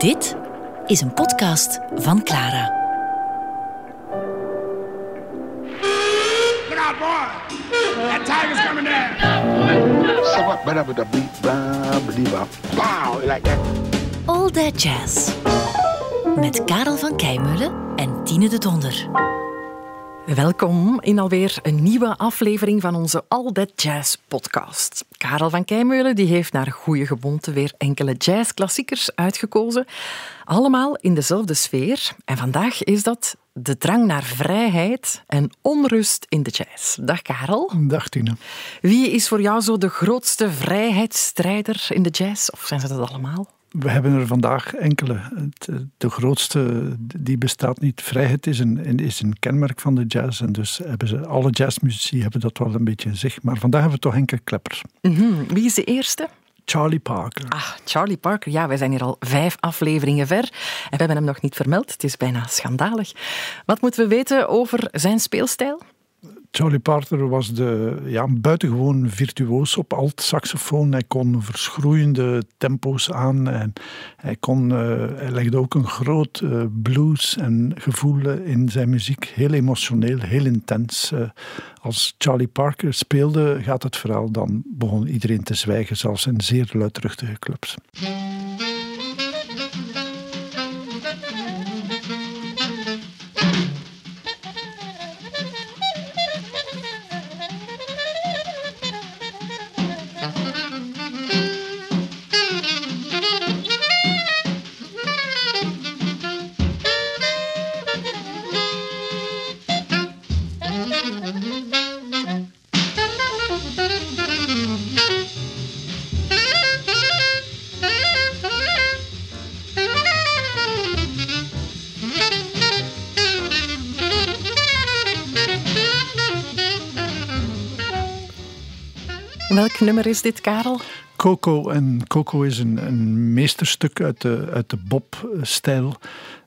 Dit is een podcast van Clara. Look out, boy! That tiger's coming down! So what? But with a beat, bam, Wow, like that. All That Jazz. Met Karel van Keimeulen en Tine de Donder. Welkom in alweer een nieuwe aflevering van onze All That Jazz podcast. Karel van Keimeulen die heeft naar goede gewoonte weer enkele jazzklassiekers uitgekozen. Allemaal in dezelfde sfeer. En vandaag is dat de drang naar vrijheid en onrust in de jazz. Dag Karel. Dag Tine. Wie is voor jou zo de grootste vrijheidsstrijder in de jazz? Of zijn ze dat allemaal? We hebben er vandaag enkele. De grootste, die bestaat niet. Vrijheid is een, is een kenmerk van de jazz. En dus hebben ze, alle jazzmuzici hebben dat wel een beetje in zich. Maar vandaag hebben we toch enkele kleppers. Mhm. Wie is de eerste? Charlie Parker. Ah, Charlie Parker. Ja, wij zijn hier al vijf afleveringen ver. En we hebben hem nog niet vermeld. Het is bijna schandalig. Wat moeten we weten over zijn speelstijl? Charlie Parker was de, ja, buitengewoon virtuoos op alt-saxofoon. Hij kon verschroeiende tempo's aan en hij, kon, uh, hij legde ook een groot uh, blues en gevoel in zijn muziek. Heel emotioneel, heel intens. Uh, als Charlie Parker speelde, gaat het verhaal, dan begon iedereen te zwijgen, zelfs in zeer luidruchtige clubs. Welk nummer is dit, Karel? Coco. En Coco is een, een meesterstuk uit de, uit de Bob-stijl.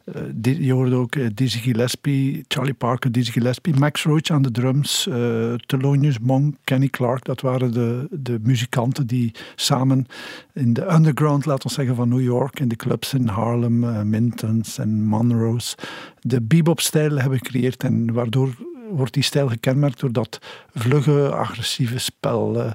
Uh, je hoorde ook uh, Dizzy Gillespie, Charlie Parker, Dizzy Gillespie, Max Roach aan de drums, uh, Thelonious Monk, Kenny Clark. Dat waren de, de muzikanten die samen in de underground, laten we zeggen, van New York, in de clubs in Harlem, Mintons en Monroe's, de bebop-stijl hebben gecreëerd en waardoor wordt die stijl gekenmerkt door dat vlugge, agressieve spel,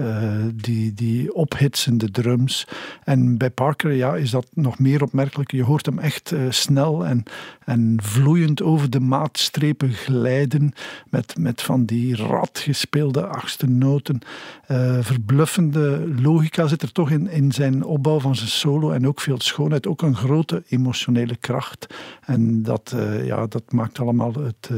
uh, die, die ophitsende drums. En bij Parker ja, is dat nog meer opmerkelijk. Je hoort hem echt uh, snel en, en vloeiend over de maatstrepen glijden, met, met van die rad gespeelde achtste noten. Verbluffende logica zit er toch in, in zijn opbouw van zijn solo en ook veel schoonheid, ook een grote emotionele kracht. En dat, ja, dat maakt allemaal het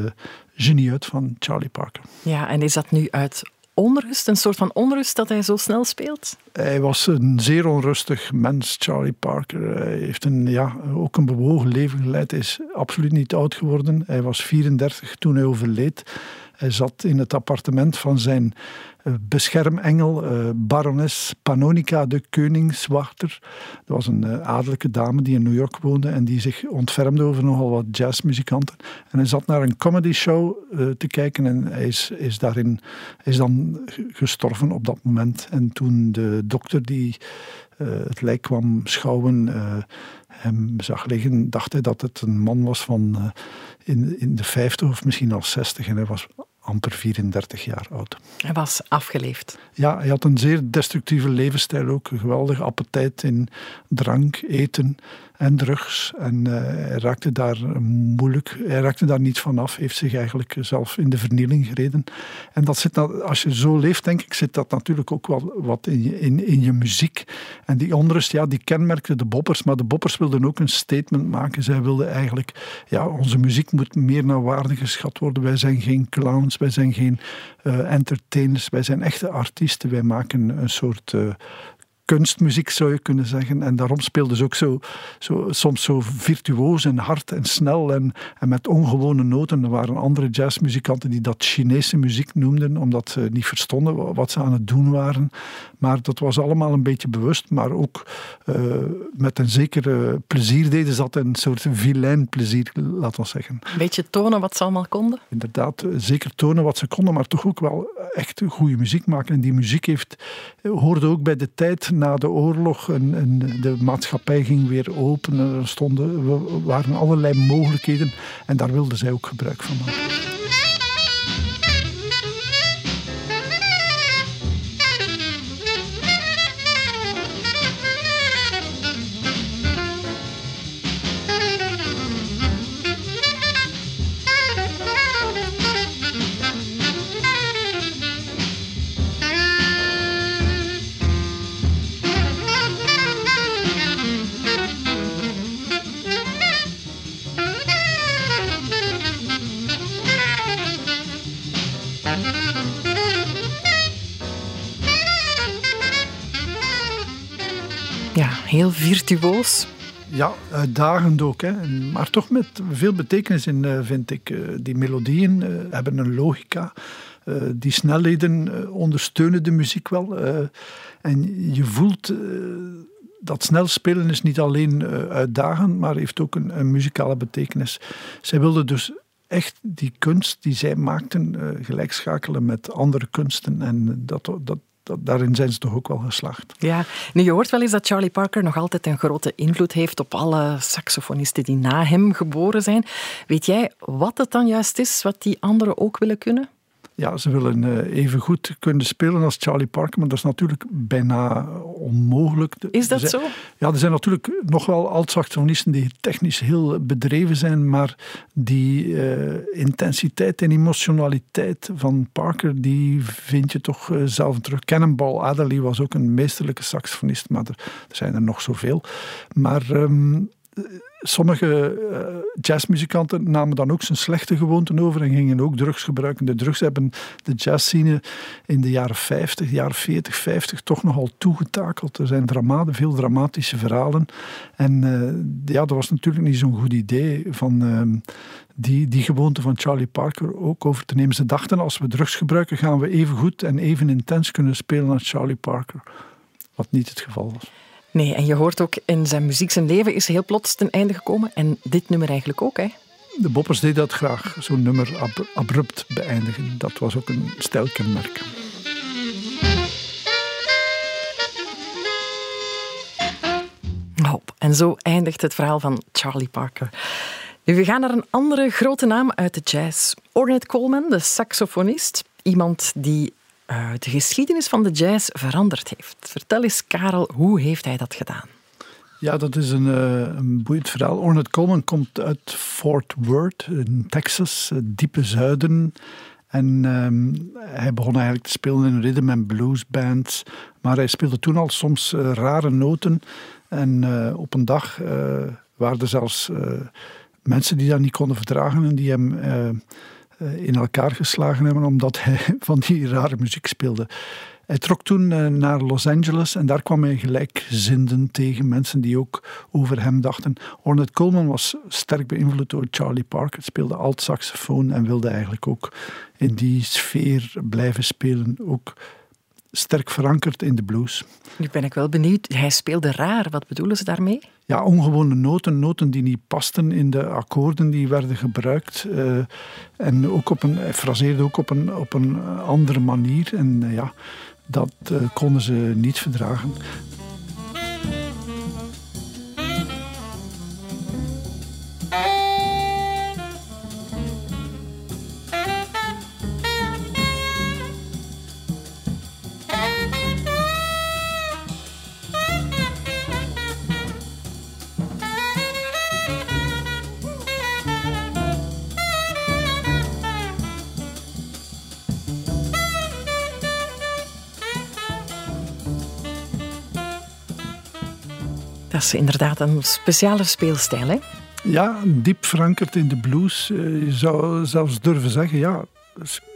genie uit van Charlie Parker. Ja, en is dat nu uit onrust, een soort van onrust dat hij zo snel speelt? Hij was een zeer onrustig mens, Charlie Parker. Hij heeft een, ja, ook een bewogen leven geleid. Hij is absoluut niet oud geworden. Hij was 34 toen hij overleed. Hij zat in het appartement van zijn beschermengel, barones Panonica de Koningswachter. Dat was een adellijke dame die in New York woonde en die zich ontfermde over nogal wat jazzmuzikanten. En hij zat naar een comedy show te kijken en hij is, is, daarin, is dan gestorven op dat moment. En toen de dokter die het lijk kwam schouwen hem zag liggen, dacht hij dat het een man was van in, in de 50 of misschien al 60 en hij was amper 34 jaar oud. Hij was afgeleefd. Ja, hij had een zeer destructieve levensstijl ook. Een geweldige appetijt in drank, eten en drugs. En uh, hij raakte daar moeilijk, hij raakte daar niet van af. Heeft zich eigenlijk zelf in de vernieling gereden. En dat zit, als je zo leeft, denk ik, zit dat natuurlijk ook wel wat in je, in, in je muziek. En die onrust, ja, die kenmerkte de boppers. Maar de boppers wilden ook een statement maken. Zij wilden eigenlijk, ja, onze muziek moet meer naar waarde geschat worden. Wij zijn geen clowns, wij zijn geen uh, entertainers, wij zijn echte artiesten. Wij maken een soort uh, kunstmuziek, zou je kunnen zeggen. En daarom speelden ze ook zo, zo, soms zo virtuoos en hard en snel en, en met ongewone noten. Er waren andere jazzmuzikanten die dat Chinese muziek noemden, omdat ze niet verstonden wat ze aan het doen waren. Maar dat was allemaal een beetje bewust, maar ook uh, met een zekere plezier deden ze dat, een soort vilain plezier, laten we zeggen. Een beetje tonen wat ze allemaal konden? Inderdaad, zeker tonen wat ze konden, maar toch ook wel echt goede muziek maken. En die muziek heeft, hoorde ook bij de tijd na de oorlog. En, de maatschappij ging weer open. En er stonden, waren allerlei mogelijkheden. En daar wilden zij ook gebruik van maken. Virtuoos. Ja, uitdagend ook. Hè. Maar toch met veel betekenis in, eh, vind ik. Eh, Die melodieën eh, hebben een logica. Die snelheden ondersteunen de muziek wel. En je voelt dat snel spelen is niet alleen uitdagend, maar heeft ook een, muzikale betekenis. Zij wilden dus echt die kunst die zij maakten eh, gelijkschakelen met andere kunsten. En dat, dat, dat, daarin zijn ze toch ook wel geslaagd. Ja, nu je hoort wel eens dat Charlie Parker nog altijd een grote invloed heeft op alle saxofonisten die na hem geboren zijn. Weet jij wat het dan juist is wat die anderen ook willen kunnen? Ja, ze willen eh, even goed kunnen spelen als Charlie Parker, maar dat is natuurlijk bijna onmogelijk. Is dat zijn- zo? Ja, er zijn natuurlijk nog wel alt-saxofonisten die technisch heel bedreven zijn, maar die eh, intensiteit en emotionaliteit van Parker, die vind je toch eh, zelf terug. Cannonball Adderley was ook een meesterlijke saxofonist, maar er, er zijn er nog zoveel. Maar ehm, eh, sommige eh, jazzmuzikanten namen dan ook zijn slechte gewoonten over en gingen ook drugs gebruiken. De drugs hebben de jazzscene in de jaren 50, jaren 40, 50 toch nogal toegetakeld. Er zijn drama, veel dramatische verhalen. En eh, ja, dat was natuurlijk niet zo'n goed idee van ehm, die, die gewoonte van Charlie Parker ook over te nemen. Ze dachten, als we drugs gebruiken, gaan we even goed en even intens kunnen spelen als Charlie Parker. Wat niet het geval was. Nee, en je hoort ook in zijn muziek, zijn leven is heel plots ten einde gekomen. En dit nummer eigenlijk ook, hè? De Boppers deden dat graag, zo'n nummer ab- abrupt beëindigen. Dat was ook een stijlkenmerk. Hop. En zo eindigt het verhaal van Charlie Parker. Nu, we gaan naar een andere grote naam uit de jazz. Ornette Coleman, de saxofonist. Iemand die eh, de geschiedenis van de jazz veranderd heeft. Vertel eens, Karel, hoe heeft hij dat gedaan? Ja, dat is een, eh, een boeiend verhaal. Ornette Coleman komt uit Fort Worth in Texas, het diepe zuiden. En ehm, hij begon eigenlijk te spelen in rhythm en blues bands. Maar hij speelde toen al soms eh, rare noten. En eh, op een dag eh, waren er zelfs eh, mensen die dat niet konden verdragen en die hem eh, eh, in elkaar geslagen hebben omdat hij van die rare muziek speelde. Hij trok toen eh, naar Los Angeles en daar kwam hij gelijkzinden tegen, mensen die ook over hem dachten. Ornette Coleman was sterk beïnvloed door Charlie Parker, speelde alt-saxofoon en wilde eigenlijk ook in die sfeer blijven spelen, ook sterk verankerd in de blues. Nu ben ik wel benieuwd. Hij speelde raar. Wat bedoelen ze daarmee? Ja, ongewone noten, noten die niet pasten in de akkoorden die werden gebruikt. eh, en ook op een, hij fraseerde ook op een, op een andere manier. En eh, ja, dat eh, konden ze niet verdragen. Inderdaad een speciale speelstijl, hè? Ja, diep verankerd in de blues. Eh, Je zou zelfs durven zeggen, ja,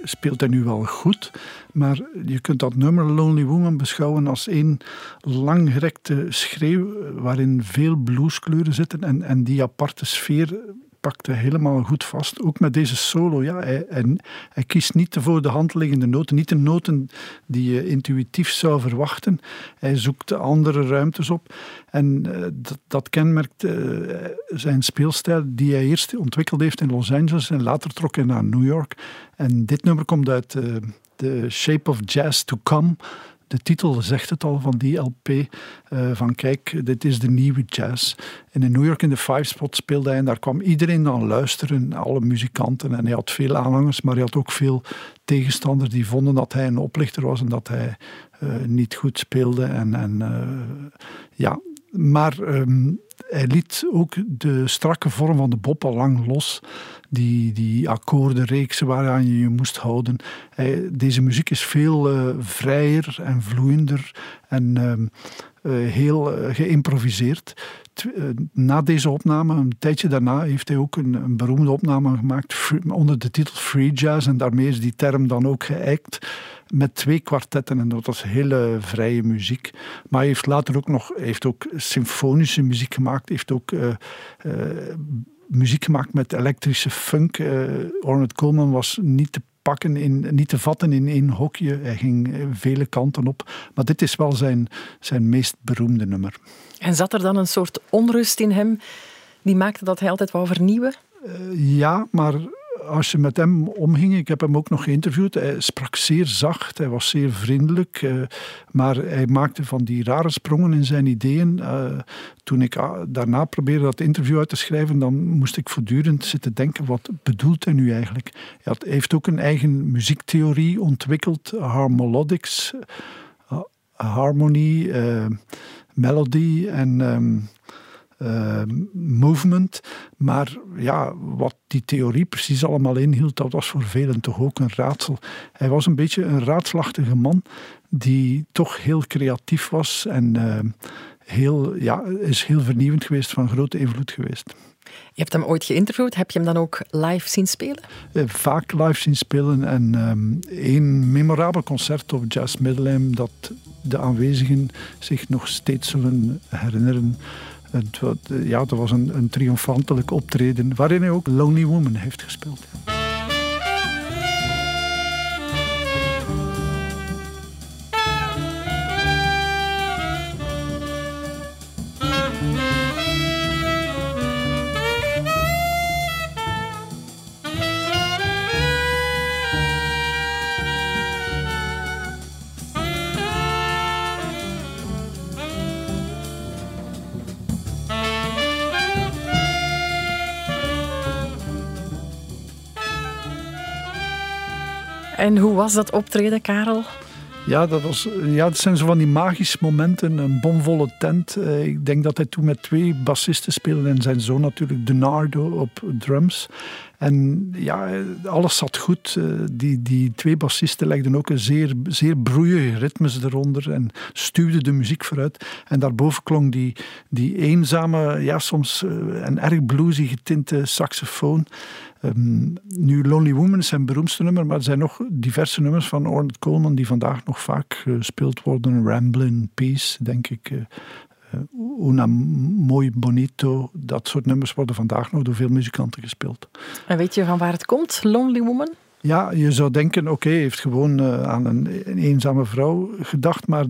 speelt hij nu wel goed. Maar je kunt dat nummer Lonely Woman beschouwen als één langgerekte schreeuw waarin veel blueskleuren zitten. En, en die aparte sfeer pakte helemaal goed vast. Ook met deze solo. Ja, hij, kiest niet de voor de hand liggende noten. Niet de noten die je intuïtief zou verwachten. Hij zoekt andere ruimtes op. En eh, dat, dat kenmerkt eh, zijn speelstijl die hij eerst ontwikkeld heeft in Los Angeles. En later trok hij naar New York. En dit nummer komt uit eh, The Shape of Jazz to Come. De titel zegt het al van die LP. eh, van kijk, dit is de nieuwe jazz. En in New York in de Five Spot speelde hij en daar kwam iedereen dan luisteren, alle muzikanten. En hij had veel aanhangers, maar hij had ook veel tegenstanders die vonden dat hij een oplichter was en dat hij eh, niet goed speelde. En, en eh, ja, maar ehm, hij liet ook de strakke vorm van de bop al lang los. Die, die akkoordenreeksen waaraan je je moest houden. Deze muziek is veel eh, vrijer en vloeiender en ehm, eh, heel eh, geïmproviseerd. Na deze opname, een tijdje daarna, heeft hij ook een, een beroemde opname gemaakt onder de titel Free Jazz. En daarmee is die term dan ook geëikt met twee kwartetten. En dat was hele vrije muziek. Maar hij heeft later ook nog heeft ook symfonische muziek gemaakt. Heeft ook muziek gemaakt met elektrische funk. Eh Ornette Coleman was niet te pakken, in, niet te vatten in één hokje. Hij ging eh, vele kanten op. Maar dit is wel zijn, zijn meest beroemde nummer. En zat er dan een soort onrust in hem die maakte dat hij altijd wou vernieuwen? Ja, maar als je met hem omging, ik heb hem ook nog geïnterviewd, hij sprak zeer zacht, hij was zeer vriendelijk, eh, maar hij maakte van die rare sprongen in zijn ideeën. Eh, toen ik ah, daarna probeerde dat interview uit te schrijven, dan moest ik voortdurend zitten denken, wat bedoelt hij nu eigenlijk? Hij, heeft ook een eigen muziektheorie ontwikkeld, eh, harmony, eh, melody en... ehm, eh, movement. Maar ja, wat die theorie precies allemaal inhield, dat was voor velen toch ook een raadsel. Hij was een beetje een raadslachtige man die toch heel creatief was en eh, heel, ja, is heel vernieuwend geweest, van grote invloed geweest. Je hebt hem ooit geïnterviewd. Heb je hem dan ook live zien spelen? Eh, Vaak live zien spelen en ehm één memorabel concert op Jazz Middelheim dat de aanwezigen zich nog steeds zullen herinneren. Het, ja, dat was een, een triomfantelijk optreden waarin hij ook Lonely Woman heeft gespeeld. En hoe was dat optreden, Karel? Ja, dat, was, ja, dat zijn zo van die magische momenten. Een bomvolle tent. Eh, Ik denk dat hij toen met twee bassisten speelde en zijn zoon natuurlijk, Denardo, op drums. En ja, eh, alles zat goed. Eh, Die, die twee bassisten legden ook een zeer, zeer broeie ritmes eronder en stuwden de muziek vooruit. En daarboven klonk die, die eenzame, ja, soms eh, een erg bluesy getinte saxofoon. Ehm, nu, Lonely Woman is zijn beroemdste nummer, maar er zijn nog diverse nummers van Ornette Coleman die vandaag nog vaak gespeeld worden. Ramblin' Peace, denk ik. Una Muy Bonito, dat soort nummers worden vandaag nog door veel muzikanten gespeeld. En weet je van waar het komt, Lonely Woman? Ja, je zou denken, oké, hij heeft gewoon eh, aan een, een eenzame vrouw gedacht, maar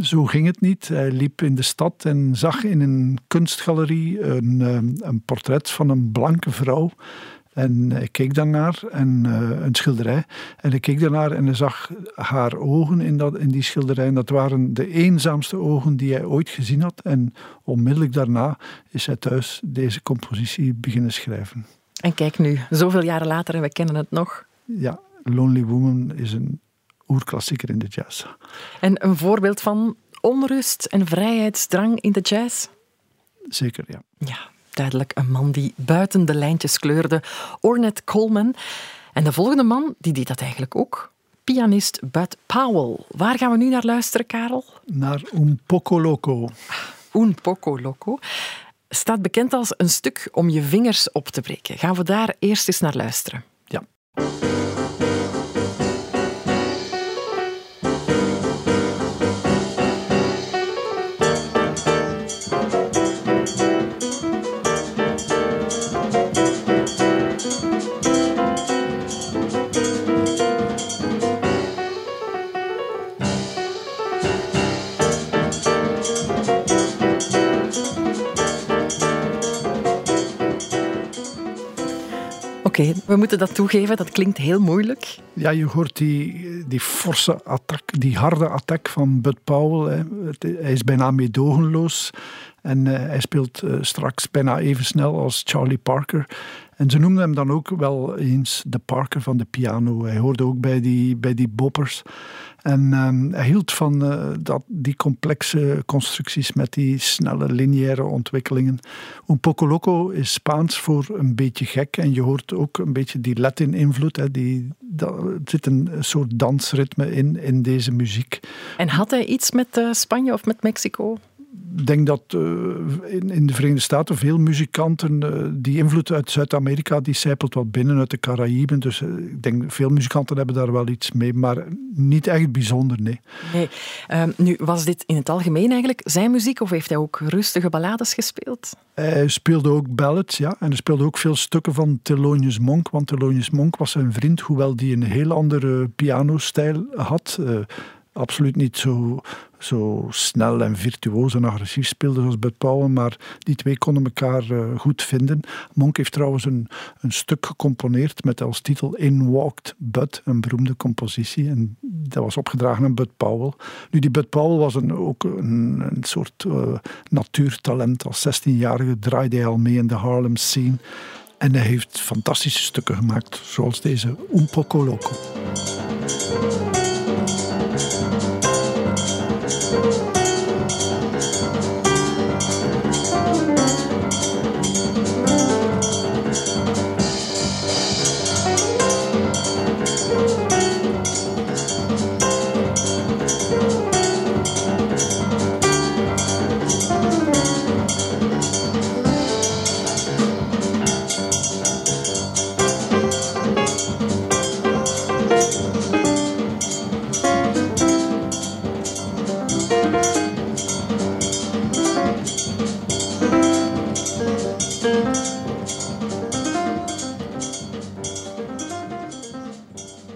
zo ging het niet. Hij liep in de stad en zag in een kunstgalerie een, eh, een portret van een blanke vrouw. En hij keek daarnaar, en, eh, een schilderij. En hij keek daarnaar en hij zag haar ogen in, dat, in die schilderij. En dat waren de eenzaamste ogen die hij ooit gezien had. En onmiddellijk daarna is hij thuis deze compositie beginnen schrijven. En kijk nu, zoveel jaren later en we kennen het nog. Ja, Lonely Woman is een oerklassieker in de jazz. En een voorbeeld van onrust en vrijheidsdrang in de jazz? Zeker, ja. Ja, duidelijk een man die buiten de lijntjes kleurde. Ornette Coleman. En de volgende man, die deed dat eigenlijk ook. Pianist Bud Powell. Waar gaan we nu naar luisteren, Karel? Naar Un Poco Loco. Un poco loco. Staat bekend als een stuk om je vingers op te breken. Gaan we daar eerst eens naar luisteren? Ja. We moeten dat toegeven, dat klinkt heel moeilijk. Ja, je hoort die, die forse attack, die harde attack van Bud Powell. Hè. Hij is bijna meedogenloos. En uh, hij speelt uh, straks bijna even snel als Charlie Parker. En ze noemden hem dan ook wel eens de Parker van de piano. Hij hoorde ook bij die, bij die boppers. En um, hij hield van uh, dat, die complexe constructies met die snelle lineaire ontwikkelingen. Un poco loco is Spaans voor een beetje gek. En je hoort ook een beetje die Latin-invloed. Er zit een soort dansritme in, in deze muziek. En had hij iets met uh, Spanje of met Mexico? Ik denk dat uh, in, in, de Verenigde Staten veel muzikanten, uh, die invloed uit Zuid-Amerika, die zijpelt wat binnen uit de Caraïben. Dus uh, ik denk veel muzikanten hebben daar wel iets mee, maar niet echt bijzonder, nee. Nee. Ehm, nu, was dit in het algemeen eigenlijk zijn muziek of heeft hij ook rustige ballades gespeeld? Hij speelde ook ballads, ja. En hij speelde ook veel stukken van Thelonious Monk, want Thelonious Monk was zijn vriend, hoewel die een heel andere pianostijl had absoluut niet zo, zo snel en virtuoos en agressief speelde zoals Bud Powell, maar die twee konden elkaar uh, goed vinden. Monk heeft trouwens een, een stuk gecomponeerd met als titel In Walked Bud, een beroemde compositie. En dat was opgedragen aan Bud Powell. Nu, die Bud Powell was een, ook een, een soort uh, natuurtalent. Als 16-jarige draaide hij al mee in de Harlem scene. En hij heeft fantastische stukken gemaakt, zoals deze Un Loco.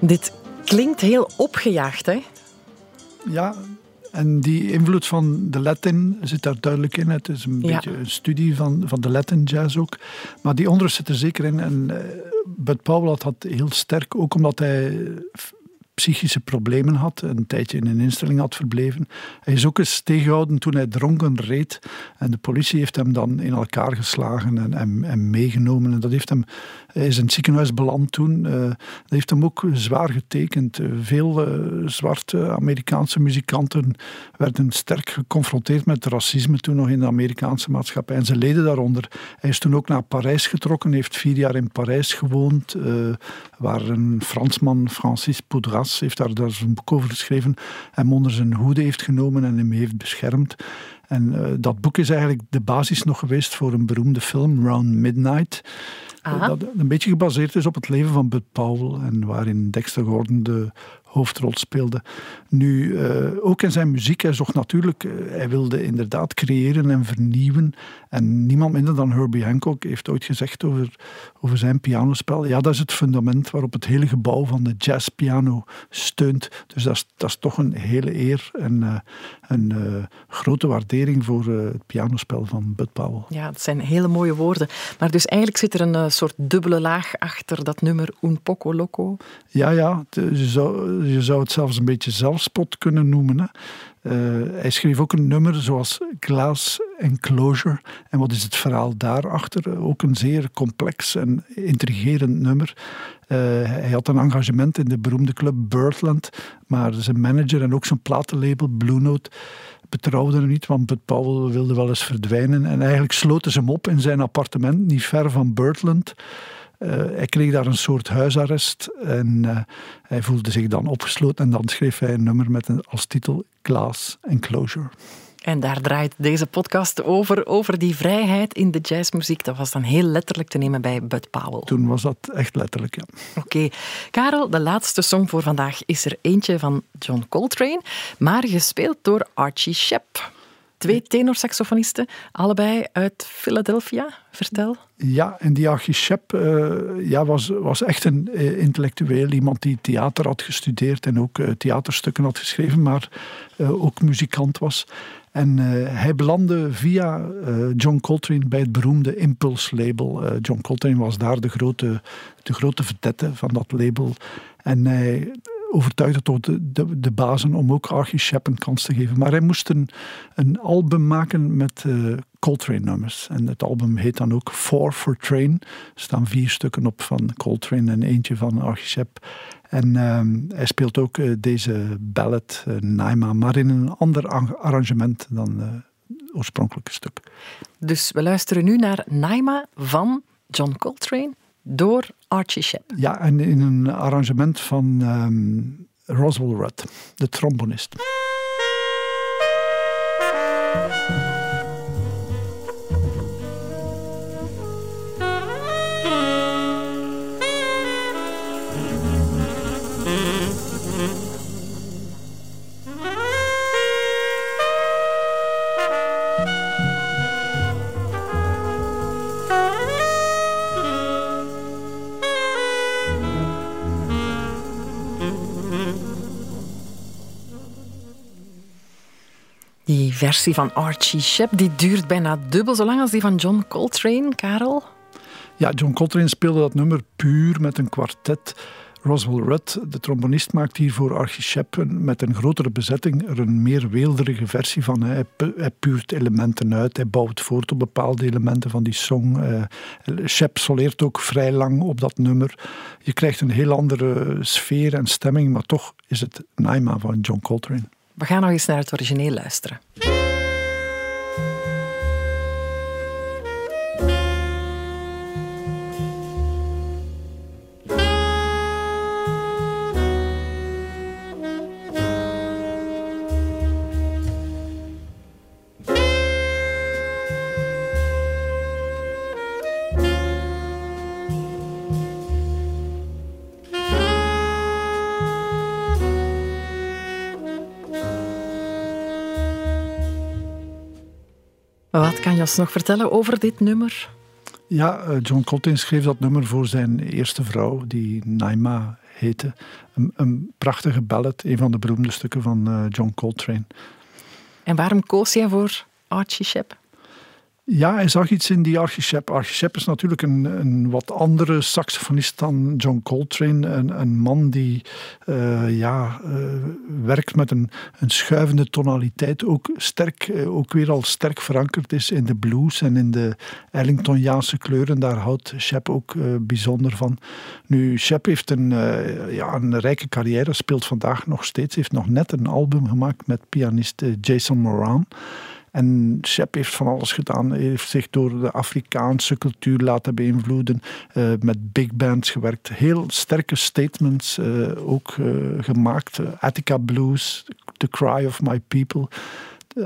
Dit klinkt heel opgejaagd, hè? Ja, en die invloed van de Latin zit daar duidelijk in. Het is een ja. beetje een studie van, van de Latin jazz ook. Maar die onder zit er zeker in. En uh, Bud Powell had dat heel sterk, ook omdat hij psychische problemen had, een tijdje in een instelling had verbleven. Hij is ook eens tegengehouden toen hij dronken reed en de politie heeft hem dan in elkaar geslagen en, en, en meegenomen. En dat heeft hem, hij is in het ziekenhuis beland toen. Dat heeft hem ook zwaar getekend. Veel uh, zwarte Amerikaanse muzikanten werden sterk geconfronteerd met racisme toen nog in de Amerikaanse maatschappij en ze leden daaronder. Hij is toen ook naar Parijs getrokken, heeft vier jaar in Parijs gewoond, waar een Fransman, Francis Poudras, heeft daar, daar een boek over geschreven, hem onder zijn hoede heeft genomen en hem heeft beschermd. En uh, dat boek is eigenlijk de basis nog geweest voor een beroemde film, Round Midnight. Uh, dat een beetje gebaseerd is op het leven van Bud Powell en waarin Dexter Gordon de hoofdrol speelde. Nu, uh, ook in zijn muziek, hij zocht natuurlijk, uh, hij wilde inderdaad creëren en vernieuwen. En niemand minder dan Herbie Hancock heeft ooit gezegd over, over zijn pianospel. Ja, dat is het fundament waarop het hele gebouw van de jazzpiano steunt. Dus dat is, dat is toch een hele eer en uh, een grote waardering voor het pianospel van Bud Powell. Ja, dat zijn hele mooie woorden. Maar dus eigenlijk zit er een soort dubbele laag achter dat nummer Un Poco Loco. Ja, ja. Je zou, je zou het zelfs een beetje zelfspot kunnen noemen. Hè. Uh, hij schreef ook een nummer zoals Glass Enclosure. En wat is het verhaal daarachter? Ook een zeer complex en intrigerend nummer. Uh, hij had een engagement in de beroemde club Birdland, maar zijn manager en ook zijn platenlabel Blue Note betrouwden hem niet, want Bud Powell wilde wel eens verdwijnen. En eigenlijk sloten ze hem op in zijn appartement, niet ver van Birdland. Uh, hij kreeg daar een soort huisarrest en uh, hij voelde zich dan opgesloten. En dan schreef hij een nummer met een, als titel Glass Enclosure. En daar draait deze podcast over, over die vrijheid in de jazzmuziek. Dat was dan heel letterlijk te nemen bij Bud Powell. Toen was dat echt letterlijk, ja. Oké. Okay. Karel, de laatste song voor vandaag is er eentje van John Coltrane, maar gespeeld door Archie Shepp. Twee tenorsaxofonisten, allebei uit Philadelphia. Vertel. Ja, en die Archie Shep uh, ja, was, was echt een uh, intellectueel. Iemand die theater had gestudeerd en ook uh, theaterstukken had geschreven, maar ook muzikant was. En hij belandde via John Coltrane bij het beroemde Impulse label. John Coltrane was daar de grote, de grote vedette van dat label. En hij overtuigde toch de, de, bazen om ook Archie Shep een kans te geven. Maar hij moest een, album maken met uh, Coltrane-nummers. En het album heet dan ook Four for Train. Er staan vier stukken op van Coltrane en eentje van Archie Shep. En ehm, hij speelt ook uh, deze ballad, uh, Naima, maar in een ander arrangement dan het oorspronkelijke stuk. Dus we luisteren nu naar Naima van John Coltrane door Archie Shepp. Ja, en in een arrangement van um, Roswell Rudd, de trombonist. Versie van Archie Shepp die duurt bijna dubbel zo lang als die van John Coltrane, Karel. Ja, John Coltrane speelde dat nummer puur met een kwartet. Roswell Rudd, de trombonist, maakt hier voor Archie met een grotere bezetting er een meer weelderige versie van. Hij, hij puurt elementen uit, hij bouwt voort op bepaalde elementen van die song. Uh, Shepp soleert ook vrij lang op dat nummer. Je krijgt een heel andere sfeer en stemming, maar toch is het Naima van John Coltrane. We gaan nog eens naar het origineel luisteren. Jas nog vertellen over dit nummer? Ja, eh, John Coltrane schreef dat nummer voor zijn eerste vrouw, die Naima heette. Een, een prachtige ballad, een van de beroemde stukken van eh, John Coltrane. En waarom koos hij voor Archie Shepp? Ja, hij zag iets in die Archie. Archie is natuurlijk een, een wat andere saxofonist dan John Coltrane. Een, een man die uh, ja, uh, werkt met een, een schuivende tonaliteit. Ook, sterk, uh, ook weer al sterk verankerd is in de blues en in de Ellingtoniaanse kleuren. Daar houdt Shepp ook bijzonder van. Nu, Shepp heeft een, ja, een rijke carrière, speelt vandaag nog steeds. heeft nog net een album gemaakt met pianist Jason Moran. En Shep heeft van alles gedaan. Heeft zich door de Afrikaanse cultuur laten beïnvloeden. Uh, met big bands gewerkt. Heel sterke statements uh, ook uh, gemaakt. Attica Blues, The Cry of My People.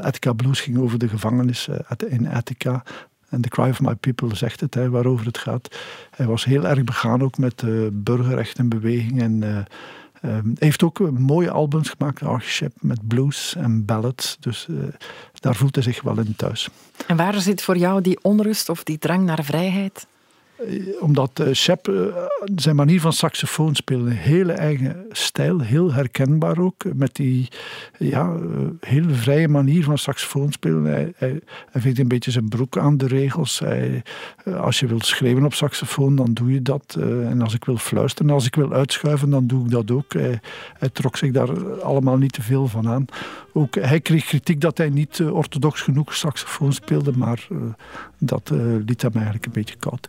Attica Blues ging over de gevangenis in Attica. En The Cry of My People zegt het, hè, waarover het gaat. Hij was heel erg begaan ook met de burgerrechtenbeweging en ehm, heeft ook mooie albums gemaakt, Archie met blues en ballads. Dus uh, daar voelt hij zich wel in thuis. En waar zit voor jou die onrust of die drang naar vrijheid? Eh, omdat uh, Shep, uh, zijn manier van saxofoon spelen, een hele eigen stijl, heel herkenbaar ook. Met die ja, hele vrije manier van saxofoon spelen. Hij, hij, hij vindt een beetje zijn broek aan de regels. Hij, als je wilt schrijven op saxofoon, dan doe je dat. en als ik wil fluisteren, als ik wil uitschuiven, dan doe ik dat ook. Hij, hij trok zich daar allemaal niet te veel van aan. Ook, hij kreeg kritiek dat hij niet orthodox genoeg saxofoon speelde, maar dat liet hem eigenlijk een beetje koud.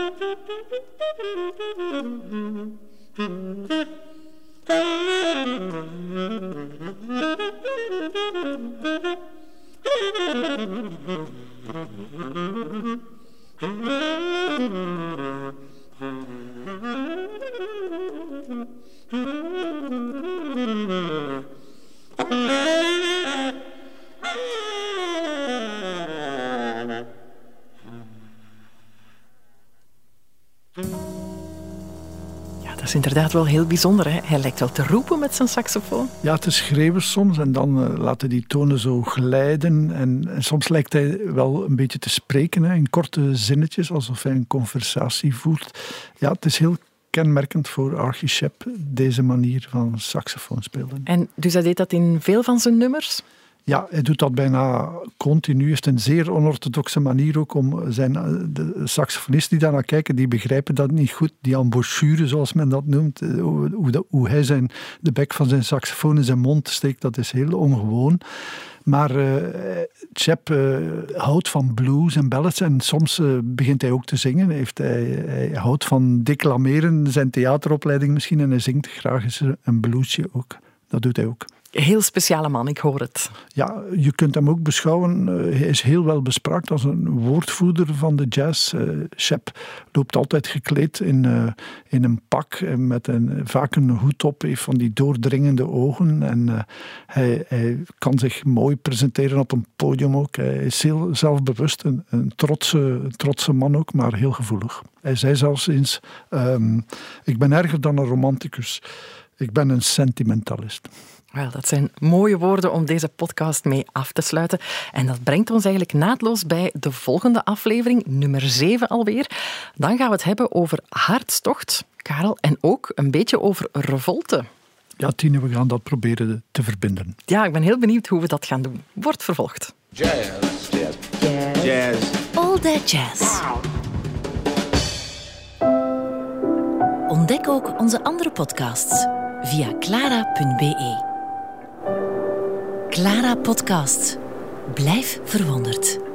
inderdaad wel heel bijzonder. Hè? Hij lijkt wel te roepen met zijn saxofoon. Ja, te schreeuwen soms en dan uh, laten die tonen zo glijden. En, en, soms lijkt hij wel een beetje te spreken hè, in korte zinnetjes, alsof hij een conversatie voert. Ja, het is heel kenmerkend voor Archie Shepp, deze manier van saxofoon spelen. En dus hij deed dat in veel van zijn nummers? Ja, hij doet dat bijna continu. Het is een zeer onorthodoxe manier ook om zijn... De saxofonisten die daarnaar kijken, die begrijpen dat niet goed. Die embouchure, zoals men dat noemt. Hoe, hoe, hoe hij zijn, de bek van zijn saxofoon in zijn mond steekt, dat is heel ongewoon. Maar uh, Chep uh, houdt van blues en ballads en soms begint hij ook te zingen. Heeft hij, hij, houdt van declameren, zijn theateropleiding misschien, en hij zingt graag eens een bluesje ook. Dat doet hij ook. Heel speciale man, ik hoor het. Ja, je kunt hem ook beschouwen. Hij is heel wel bespraakt als een woordvoerder van de jazz. Uh, loopt altijd gekleed in, uh, in een pak met een, vaak een hoed op, heeft van die doordringende ogen. En hij, hij, kan zich mooi presenteren op een podium ook. Hij is heel zelfbewust, een, een trotse, trotse man ook, maar heel gevoelig. Hij zei zelfs eens: um, Ik ben erger dan een romanticus. Ik ben een sentimentalist. Wel, dat zijn mooie woorden om deze podcast mee af te sluiten. En dat brengt ons eigenlijk naadloos bij de volgende aflevering, nummer 7 alweer. Dan gaan we het hebben over hartstocht, Karel, en ook een beetje over revolte. Ja, Tine, we gaan dat proberen te verbinden. Ja, ik ben heel benieuwd hoe we dat gaan doen. Wordt vervolgd. Jazz. Jazz. Jazz. Jazz. All That Jazz. Ontdek ook onze andere podcasts via clara.be. Clara Podcast. Blijf verwonderd.